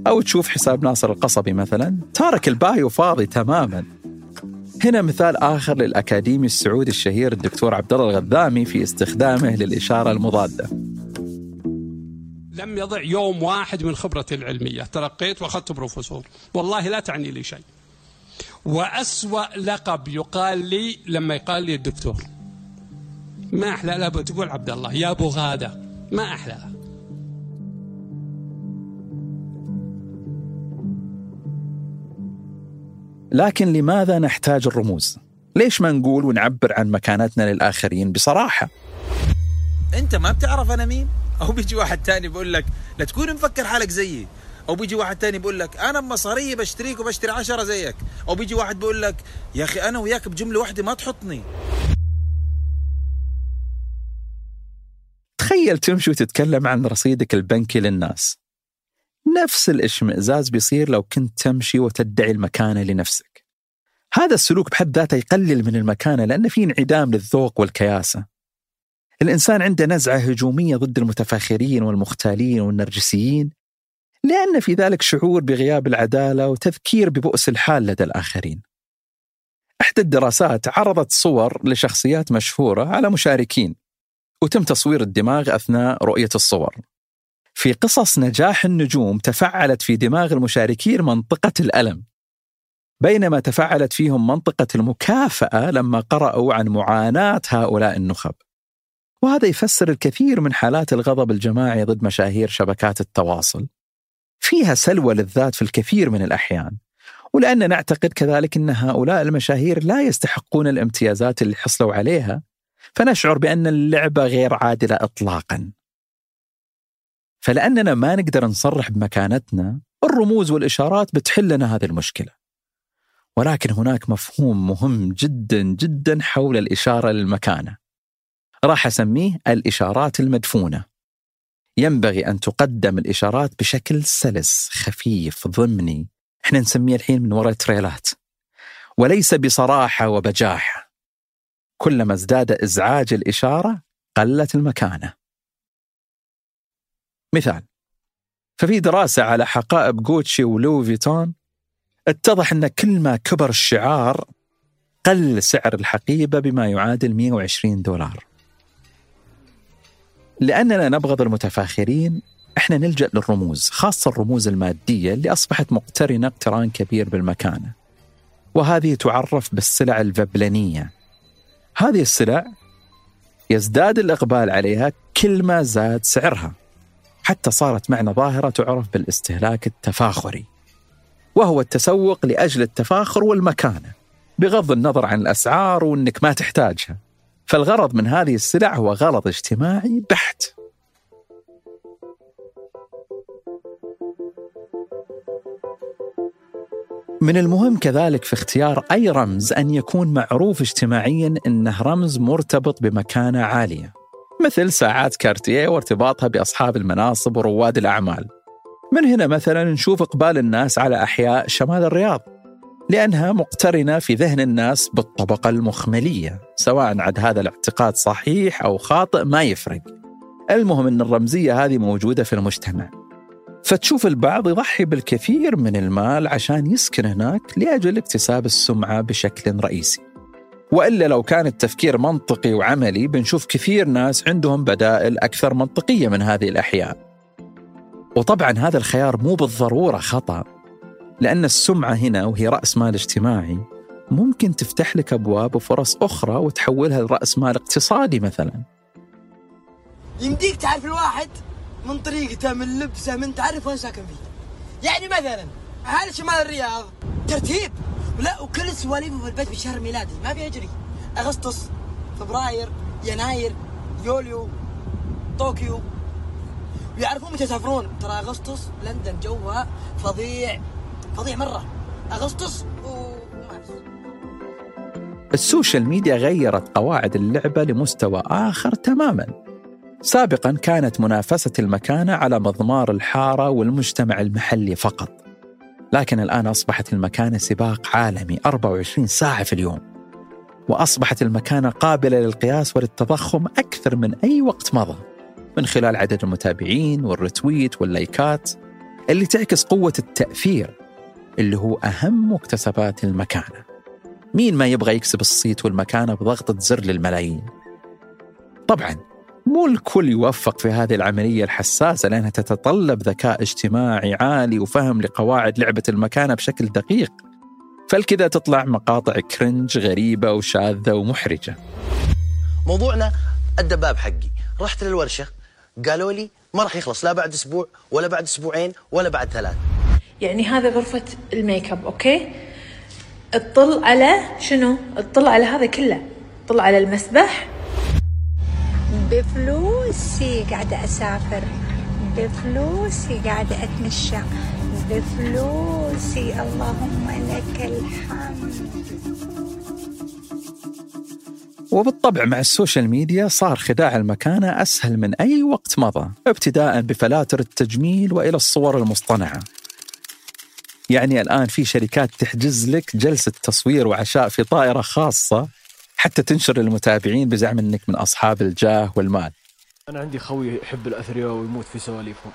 أو تشوف حساب ناصر القصبي مثلا تارك ال bio فاضي تماما. هنا مثال آخر للأكاديمي السعودي الشهير الدكتور عبد الله الغذامي في استخدامه للإشارة المضادة. لم يضع يوم واحد من خبرتي العلمية. ترقيت وأخذت بروفيسور. والله لا تعني لي شيء. وأسوأ لقب يقال لي لما يقال لي الدكتور. ما أحلى لا تقول عبد الله يا أبو غادة ما أحلاها لكن لماذا نحتاج الرموز؟ ليش ما نقول ونعبر عن مكانتنا للآخرين بصراحة؟ أنت ما بتعرف أنا مين؟ أو بيجي واحد تاني بيقول لك لا تكون مفكر حالك زيي. أو بيجي واحد تاني بيقول لك أنا بمصاري بشتريك وبشتري عشرة زيك. أو بيجي واحد بيقول لك يا أخي أنا وياك بجملة واحدة ما تحطني. تخيل تمشي وتتكلم عن رصيدك البنكي للناس. نفس الاشمئزاز بيصير لو كنت تمشي وتدعي المكانة لنفسك. هذا السلوك بحد ذاته يقلل من المكانة لأن في انعدام للذوق والكياسة. الإنسان عنده نزعة هجومية ضد المتفاخرين والمختالين والنرجسيين لأن في ذلك شعور بغياب العدالة وتذكير ببؤس الحال لدى الآخرين. إحدى الدراسات عرضت صور لشخصيات مشهورة على مشاركين وتم تصوير الدماغ أثناء رؤية الصور. في قصص نجاح النجوم تفعلت في دماغ المشاركين منطقة الألم. بينما تفعلت فيهم منطقة المكافأة لما قرأوا عن معاناة هؤلاء النخب. وهذا يفسر الكثير من حالات الغضب الجماعي ضد مشاهير شبكات التواصل. فيها سلوى للذات في الكثير من الأحيان. ولأن نعتقد كذلك أن هؤلاء المشاهير لا يستحقون الامتيازات اللي حصلوا عليها. فنشعر بأن اللعبة غير عادلة إطلاقا. فلأننا ما نقدر نصرح بمكانتنا الرموز والإشارات بتحل لنا هذه المشكلة. ولكن هناك مفهوم مهم جدا جدا حول الإشارة للمكانة. راح أسميه الإشارات المدفونة. ينبغي أن تقدم الإشارات بشكل سلس خفيف ضمني. إحنا نسميه الحين من وراء تريلات وليس بصراحة وبجاحة. كلما ازداد إزعاج الإشارة قلت المكانة. مثال. ففي دراسة على حقائب جوتشي ولو فيتون اتضح أن كل ما كبر الشعار قل سعر الحقيبة بما يعادل 120 دولار. لأننا نبغض المتفاخرين إحنا نلجأ للرموز خاصة الرموز المادية اللي أصبحت مقترنة اقتران كبير بالمكانة. وهذه تعرف بالسلع الفبلنية. هذه السلع يزداد الإقبال عليها كل ما زاد سعرها. حتى صارت معنا ظاهرة تعرف بالاستهلاك التفاخري. وهو التسوق لأجل التفاخر والمكانة بغض النظر عن الأسعار وأنك ما تحتاجها. فالغرض من هذه السلع هو غرض اجتماعي بحت. من المهم كذلك في اختيار أي رمز أن يكون معروف اجتماعيا إنه رمز مرتبط بمكانة عالية. مثل ساعات كارتيه وارتباطها بأصحاب المناصب ورواد الأعمال. من هنا مثلا نشوف إقبال الناس على أحياء شمال الرياض لأنها مقترنة في ذهن الناس بالطبقة المخملية، سواء عد هذا الاعتقاد صحيح أو خاطئ ما يفرق. المهم إن الرمزية هذه موجودة في المجتمع. فتشوف البعض يضحي بالكثير من المال عشان يسكن هناك لأجل اكتساب السمعة بشكل رئيسي. وإلا لو كان التفكير منطقي وعملي بنشوف كثير ناس عندهم بدائل أكثر منطقية من هذه الاحياء. وطبعا هذا الخيار مو بالضرورة خطأ لأن السمعة هنا وهي رأس مال اجتماعي ممكن تفتح لك أبواب وفرص أخرى وتحولها لرأس مال اقتصادي مثلا. يمديك تعرف الواحد من طريقته من لبسه من تعرف وين ساكن فيه يعني مثلا أهل شمال الرياض ترتيب لا وكل سواليفه في البيت بشهر ميلادي ما بيجري. أغسطس فبراير يناير يوليو طوكيو. ويعرفون متى يسافرون. ترى أغسطس لندن جوها فظيع فظيع مرة. أغسطس ومارس ال social media غيرت قواعد اللعبة لمستوى آخر تماما. سابقا كانت منافسة المكانه على مضمار الحارة والمجتمع المحلي فقط. لكن الآن أصبحت المكانة سباق عالمي 24 ساعة في اليوم. وأصبحت المكانة قابلة للقياس وللتضخم أكثر من أي وقت مضى. من خلال عدد المتابعين وال retweet واللايكات اللي تعكس قوة التأثير اللي هو أهم مكتسبات المكانة مين ما يبغى يكسب الصيت والمكانة بضغطة زر للملايين؟ طبعا مو الكل يوفق في هذه العملية الحساسة لأنها تتطلب ذكاء اجتماعي عالي وفهم لقواعد لعبة المكانة بشكل دقيق. فالكذا تطلع مقاطع كرنج غريبة وشاذة ومحرجة. موضوعنا الدباب حقي. رحت للورشة قالوا لي ما راح يخلص لا بعد أسبوع ولا بعد أسبوعين ولا بعد ثلاث. يعني هذا غرفة ال makeup okay؟ اطل على شنو؟ اطل على هذا كله. اطل على المسبح بفلوسي قاعدة أسافر. بفلوسي قاعدة أتمشى. بفلوسي اللهم لك الحمد. وبالطبع مع ال social media صار خداع المكانة أسهل من أي وقت مضى ابتداء بفلاتر التجميل وإلى الصور المصطنعة. يعني الآن في شركات تحجز لك جلسة تصوير وعشاء في طائرة خاصة حتى تنشر للمتابعين بزعم أنك من أصحاب الجاه والمال. أنا عندي خوي يحب الأثرياء ويموت في سواليفهم.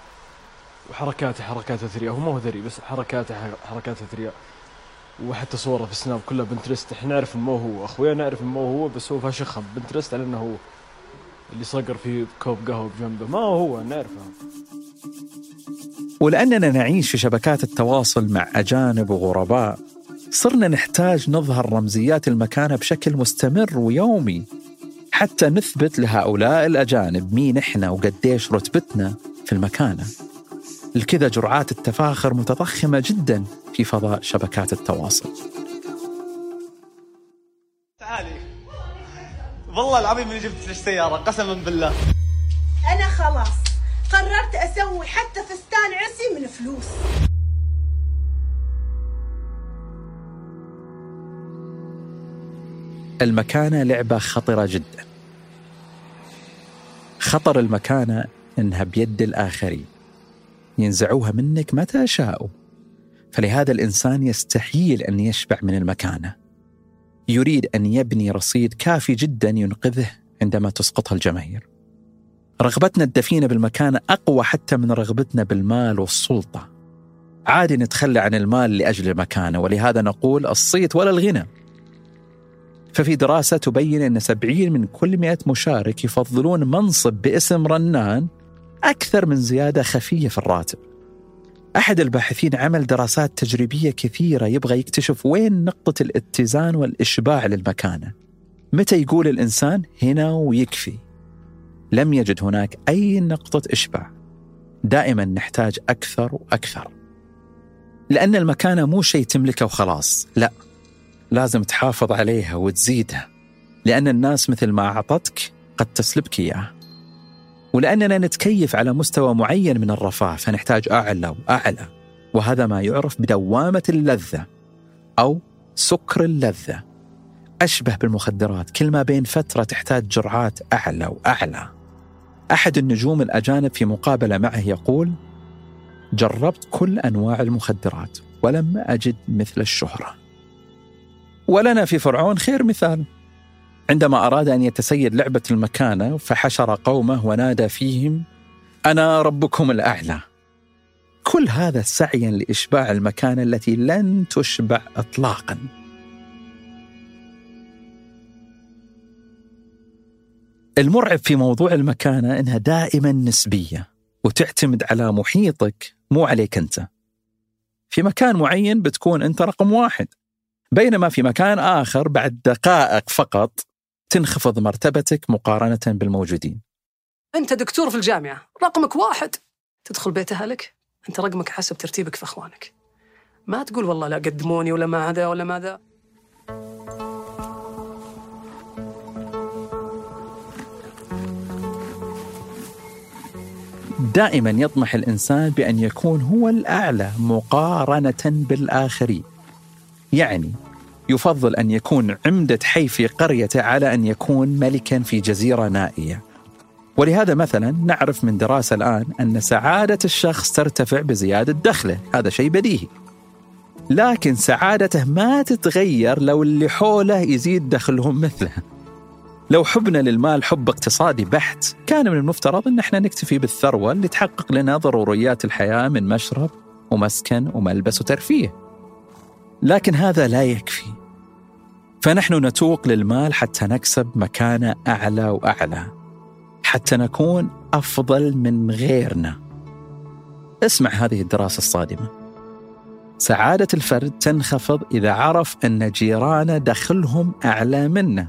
وحركاته حركات أثرياء. هو ما هو ثري بس حركاته حركات أثرياء. وحتى صوره في Snap كلها Pinterest. إحنا نعرف إنه مو هو أخويا نعرف إنه مو هو بس هو فاشخهم Pinterest على إنه هو. اللي صقر في كوب قهوة بجنبه. ما هو نعرفه. ولأننا نعيش في شبكات التواصل مع أجانب وغرباء صرنا نحتاج نظهر رمزيات المكانة بشكل مستمر ويومي حتى نثبت لهؤلاء الأجانب مين إحنا وقديش رتبتنا في المكانة. الكذا جرعات التفاخر متضخمة جدا في فضاء شبكات التواصل. تعالي. والله العظيم إني جبت لك سياره قسما بالله. أنا خلاص قررت أسوي حتى فستان عرسي من فلوس. المكانة لعبة خطرة جدا. خطر المكانة إنها بيد الآخرين. ينزعوها منك متى شاءوا. فلهذا الإنسان يستحيل أن يشبع من المكانة يريد أن يبني رصيد كافي جدا ينقذه عندما تسقطها الجماهير. رغبتنا الدفينة بالمكانة أقوى حتى من رغبتنا بالمال والسلطة. عادي نتخلى عن المال لأجل المكانة ولهذا نقول الصيت ولا الغنى. ففي دراسة تبين أن 70 من كل 100 مشارك يفضلون منصب باسم رنان أكثر من زيادة خفية في الراتب. أحد الباحثين عمل دراسات تجريبية كثيرة يبغى يكتشف وين نقطة الاتزان والإشباع للمكانة. متى يقول الإنسان هنا ويكفي؟ لم يجد هناك أي نقطة إشباع. دائما نحتاج أكثر وأكثر. لأن المكانة مو شيء تملكه وخلاص لا. لازم تحافظ عليها وتزيدها لأن الناس مثل ما أعطتك قد تسلبك إياه ولأننا نتكيف على مستوى معين من الرفاه فنحتاج أعلى وأعلى وهذا ما يعرف بدوامة اللذة أو سكر اللذة. أشبه بالمخدرات كل ما بين فترة تحتاج جرعات أعلى وأعلى. أحد النجوم الأجانب في مقابلة معه يقول جربت كل أنواع المخدرات ولم أجد مثل الشهرة. ولنا في فرعون خير مثال. عندما أراد أن يتسيد لعبة المكانة فحشر قومه ونادى فيهم أنا ربكم الأعلى. كل هذا سعيا لإشباع المكانة التي لن تشبع إطلاقا. المرعب في موضوع المكانة إنها دائما نسبية وتعتمد على محيطك مو عليك أنت. في مكان معين بتكون أنت رقم واحد. بينما في مكان آخر بعد دقائق فقط تنخفض مرتبتك مقارنة بالموجودين. أنت دكتور في الجامعة. رقمك واحد. تدخل بيت أهلك. أنت رقمك حسب ترتيبك في أخوانك. ما تقول والله لا قدموني ولا ما هذا ولا ما ذا دائما يطمح الإنسان بأن يكون هو الأعلى مقارنة بالآخرين. يعني يفضل أن يكون عمدة حي في قريته على أن يكون ملكا في جزيرة نائية. ولهذا مثلا نعرف من دراسة الآن أن سعادة الشخص ترتفع بزيادة دخله. هذا شيء بديهي. لكن سعادته ما تتغير لو اللي حوله يزيد دخلهم مثله. لو حبنا للمال حب اقتصادي بحت كان من المفترض أن إحنا نكتفي بالثروة اللي تحقق لنا ضروريات الحياة من مشرب ومسكن وملبس وترفيه. لكن هذا لا يكفي. فنحن نتوق للمال حتى نكسب مكانة أعلى وأعلى. حتى نكون أفضل من غيرنا. اسمع هذه الدراسة الصادمة. سعادة الفرد تنخفض إذا عرف أن جيرانه دخلهم أعلى منه.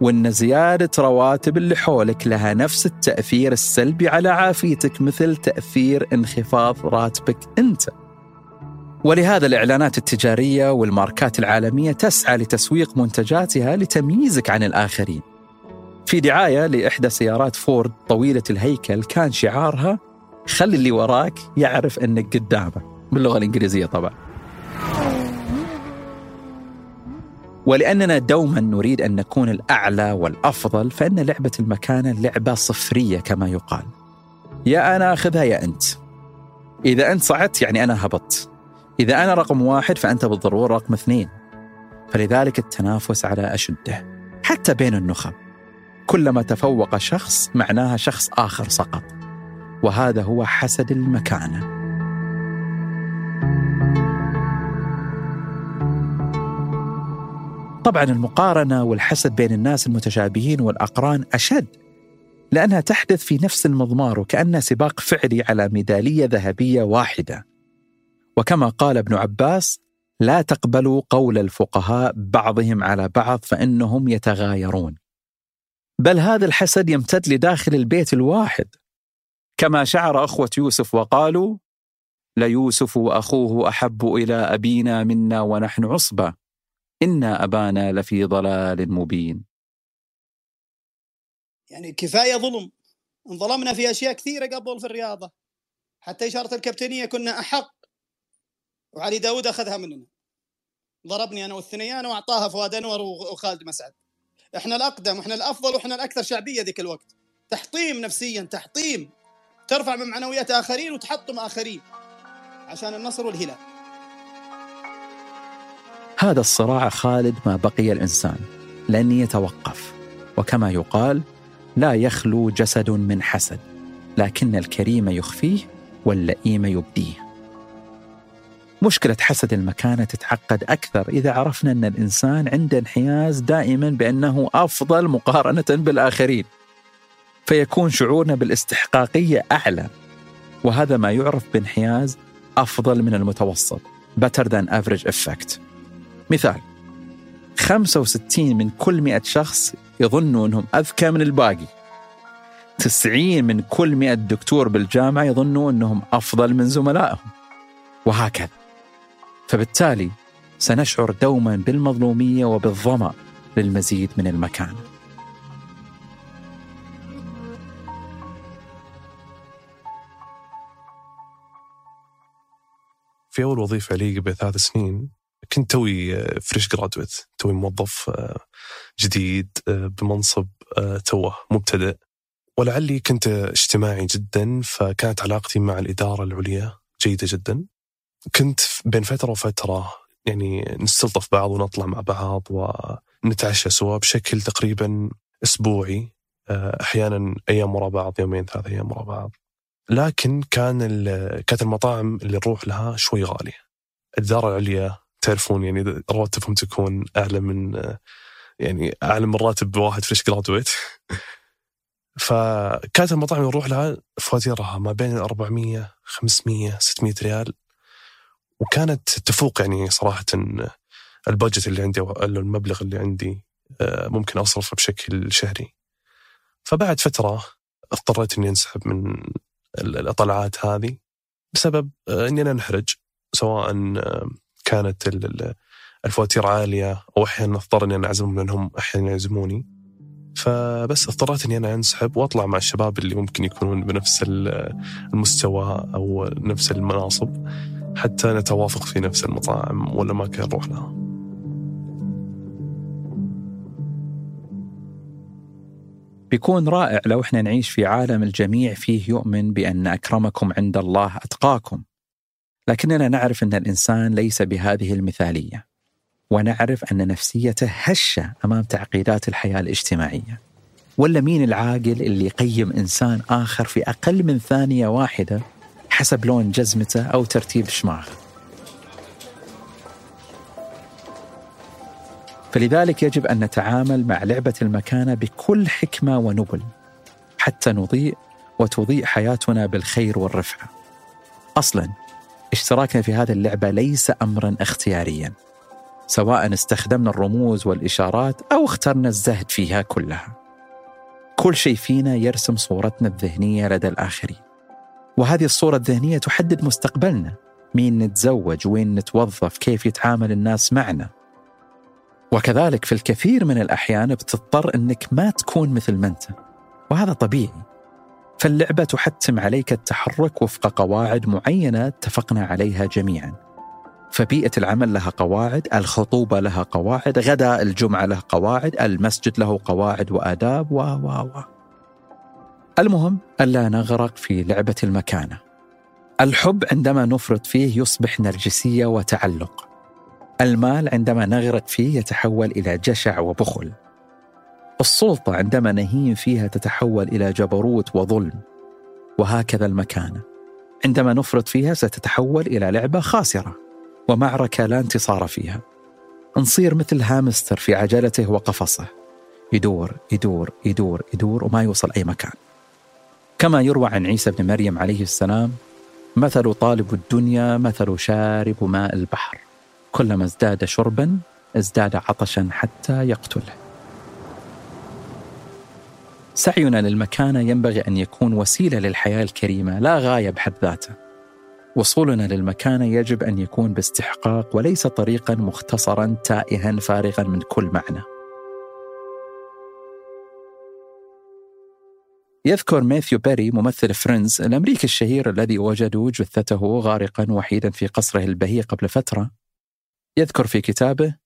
وأن زيادة رواتب اللي حولك لها نفس التأثير السلبي على عافيتك مثل تأثير انخفاض راتبك أنت. ولهذا الإعلانات التجارية والماركات العالمية تسعى لتسويق منتجاتها لتمييزك عن الآخرين. في دعاية لإحدى سيارات فورد طويلة الهيكل كان شعارها خلي اللي وراك يعرف إنك قدامه باللغة الإنجليزية طبعا. ولأننا دوما نريد أن نكون الأعلى والأفضل فإن لعبة المكانة لعبة صفرية كما يقال يا أنا أخذها يا أنت إذا أنت صعدت يعني أنا هبطت إذا أنا رقم واحد فأنت بالضرورة رقم اثنين. فلذلك التنافس على أشده حتى بين النخب. كلما تفوق شخص معناها شخص آخر سقط. وهذا هو حسد المكانة. طبعا المقارنة والحسد بين الناس المتشابهين والأقران أشد لأنها تحدث في نفس المضمار وكأنها سباق فعلي على ميدالية ذهبية واحدة. وكما قال ابن عباس: لا تقبلوا قول الفقهاء بعضهم على بعض فإنهم يتغايرون. بل هذا الحسد يمتد لداخل البيت الواحد. كما شعر أخوة يوسف وقالوا: ليوسف وأخوه أحب إلى أبينا منا ونحن عصبة إنا أبانا لفي ضلال مبين يعني كفاية ظلم انظلمنا في أشياء كثيرة قبل في الرياضة حتى إشارة الكابتنية كنا أحق وعلي داود أخذها مننا. ضربني أنا والثنيان وأعطاها فؤاد أنور وخالد مسعد. إحنا الأقدم وإحنا الأفضل وإحنا الأكثر شعبية ذيك الوقت. تحطيم نفسيا تحطيم. ترفع من معنويات آخرين وتحطم آخرين. عشان النصر والهلال. هذا الصراع خالد ما بقي الإنسان. لن يتوقف. وكما يقال لا يخلو جسد من حسد. لكن الكريم يخفيه واللئيم يبديه. مشكلة حسد المكانة تتعقد أكثر إذا عرفنا أن الإنسان عنده انحياز دائما بأنه أفضل مقارنة بالآخرين فيكون شعورنا بالاستحقاقية أعلى وهذا ما يعرف بانحياز أفضل من المتوسط better than average effect. مثال 65 من كل 100 شخص يظنوا أنهم أذكى من الباقي. 90 من كل 100 دكتور بالجامعة يظنوا أنهم أفضل من زملائهم. وهكذا. فبالتالي سنشعر دوما بالمظلومية وبالظمأ للمزيد من المكانه في أول وظيفة لي قبل ثلاث سنين كنت توي فريش جرادويت توي موظف آه، جديد آه، بمنصب آه، توه مبتدئ. ولعلي كنت اجتماعي جدا فكانت علاقتي مع الإدارة العليا جيدة جدا. كنت بين فترة وفترة يعني نستلطف بعض ونطلع مع بعض ونتعشى سوا بشكل تقريبا أسبوعي أحيانا أيام ورا بعض يومين ثلاث أيام ورا بعض. لكن كان كانت المطاعم اللي نروح لها شوي غالية. الإدارة العليا تعرفون يعني رواتبهم تكون أعلى من يعني أعلى من راتب واحد fresh graduate. فكانت المطاعم نروح لها فواتيرها ما بين 400 500 600 ريال. وكانت تفوق يعني صراحة ال budget اللي عندي أو المبلغ اللي عندي آه، ممكن أصرفه بشكل شهري. فبعد فترة اضطريت إني أنسحب من الطلعات هذه بسبب آه، إني أنا انحرج سواء آه، كانت الفواتير عالية أو أحيانا أضطر إني أنا أعزمهم لأنهم أحيانا يعزموني. فبس اضطريت إني أنا أنسحب وأطلع مع الشباب اللي ممكن يكونون بنفس المستوى أو نفس المناصب. حتى نتوافق في نفس المطاعم ولا ما كان نروح لها. بيكون رائع لو إحنا نعيش في عالم الجميع فيه يؤمن بأن أكرمكم عند الله أتقاكم لكننا نعرف أن الإنسان ليس بهذه المثالية ونعرف أن نفسيته هشة أمام تعقيدات الحياة الاجتماعية ولا مين العاقل اللي يقيم إنسان آخر في أقل من ثانية واحدة حسب لون جزمته أو ترتيب شماغه فلذلك يجب أن نتعامل مع لعبة المكانة بكل حكمة ونبل حتى نضيء وتضيء حياتنا بالخير والرفعة. أصلا اشتراكنا في هذه اللعبة ليس أمرا اختياريا سواء استخدمنا الرموز والإشارات أو اخترنا الزهد فيها كلها. كل شيء فينا يرسم صورتنا الذهنية لدى الآخرين. وهذه الصورة الذهنية تحدد مستقبلنا. مين نتزوج؟ وين نتوظف؟ كيف يتعامل الناس معنا؟ وكذلك في الكثير من الأحيان بتضطر أنك ما تكون مثل ما أنت. وهذا طبيعي. فاللعبة تحتم عليك التحرك وفق قواعد معينة اتفقنا عليها جميعا. فبيئة العمل لها قواعد الخطوبة لها قواعد غداء الجمعة له قواعد المسجد له قواعد وآداب و و و. المهم ألا نغرق في لعبة المكانة. الحب عندما نفرط فيه يصبح نرجسية وتعلق. المال عندما نغرق فيه يتحول إلى جشع وبخل. السلطة عندما نهين فيها تتحول إلى جبروت وظلم. وهكذا المكانة. عندما نفرط فيها ستتحول إلى لعبة خاسرة. ومعركة لا انتصار فيها. نصير مثل هامستر في عجلته وقفصه. يدور يدور يدور يدور وما يوصل أي مكان. كما يروى عن عيسى بن مريم عليه السلام مثل طالب الدنيا مثل شارب ماء البحر. كلما ازداد شربا ازداد عطشا حتى يقتله. سعينا للمكانة ينبغي أن يكون وسيلة للحياة الكريمة لا غاية بحد ذاته وصولنا للمكانة يجب أن يكون باستحقاق وليس طريقا مختصرا تائها فارغا من كل معنى. يذكر ماثيو بيري ممثل Friends الأمريكي الشهير الذي وجدوا جثته غارقا وحيدا في قصره البهي قبل فترة. يذكر في كتابه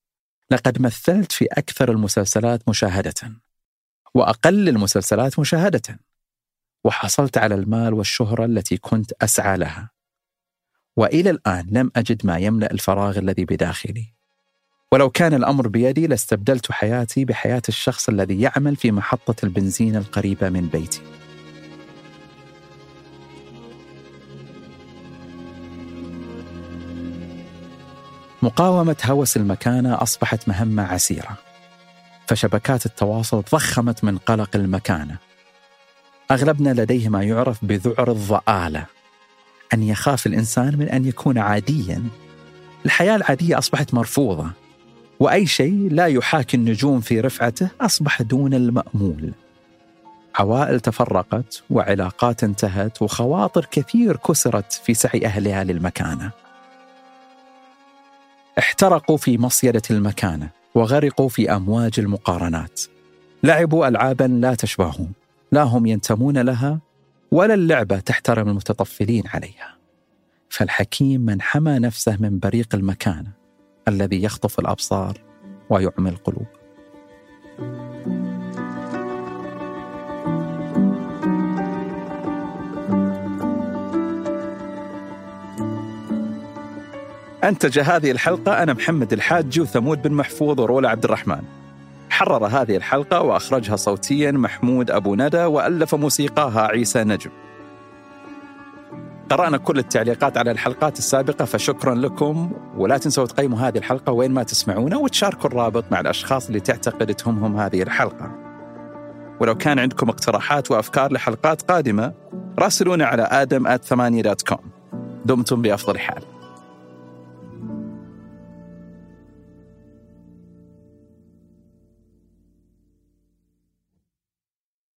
لقد مثلت في أكثر المسلسلات مشاهدة وأقل المسلسلات مشاهدة وحصلت على المال والشهرة التي كنت أسعى لها. وإلى الآن لم أجد ما يملأ الفراغ الذي بداخلي. ولو كان الأمر بيدي لاستبدلت حياتي بحياة الشخص الذي يعمل في محطة البنزين القريبة من بيتي. مقاومة هوس المكانة أصبحت مهمة عسيرة. فشبكات التواصل ضخمت من قلق المكانة. أغلبنا لديه ما يعرف بذعر الضآلة. أن يخاف الإنسان من أن يكون عاديا. الحياة العادية أصبحت مرفوضة. وأي شيء لا يحاكي النجوم في رفعته أصبح دون المأمول. عوائل تفرقت وعلاقات انتهت وخواطر كثير كسرت في سعي أهلها للمكانة. احترقوا في مصيدة المكانة وغرقوا في أمواج المقارنات. لعبوا ألعابا لا تشبههم لا هم ينتمون لها ولا اللعبة تحترم المتطفلين عليها. فالحكيم من حمى نفسه من بريق المكانة. الذي يخطف الأبصار ويعمي القلوب. أنتج هذه الحلقة أنا محمد الحاج وثمود بن محفوظ ورولا عبد الرحمن. حرر هذه الحلقة وأخرجها صوتيا محمود أبو ندى وألف موسيقاها عيسى نجم. قرأنا كل التعليقات على الحلقات السابقة فشكرا لكم. ولا تنسوا تقيموا هذه الحلقة وين ما تسمعونا وتشاركوا الرابط مع الأشخاص اللي تعتقد تهمهم هذه الحلقة. ولو كان عندكم اقتراحات وأفكار لحلقات قادمة راسلونا على آدم ثمانية دوت كوم دمتم بأفضل حال.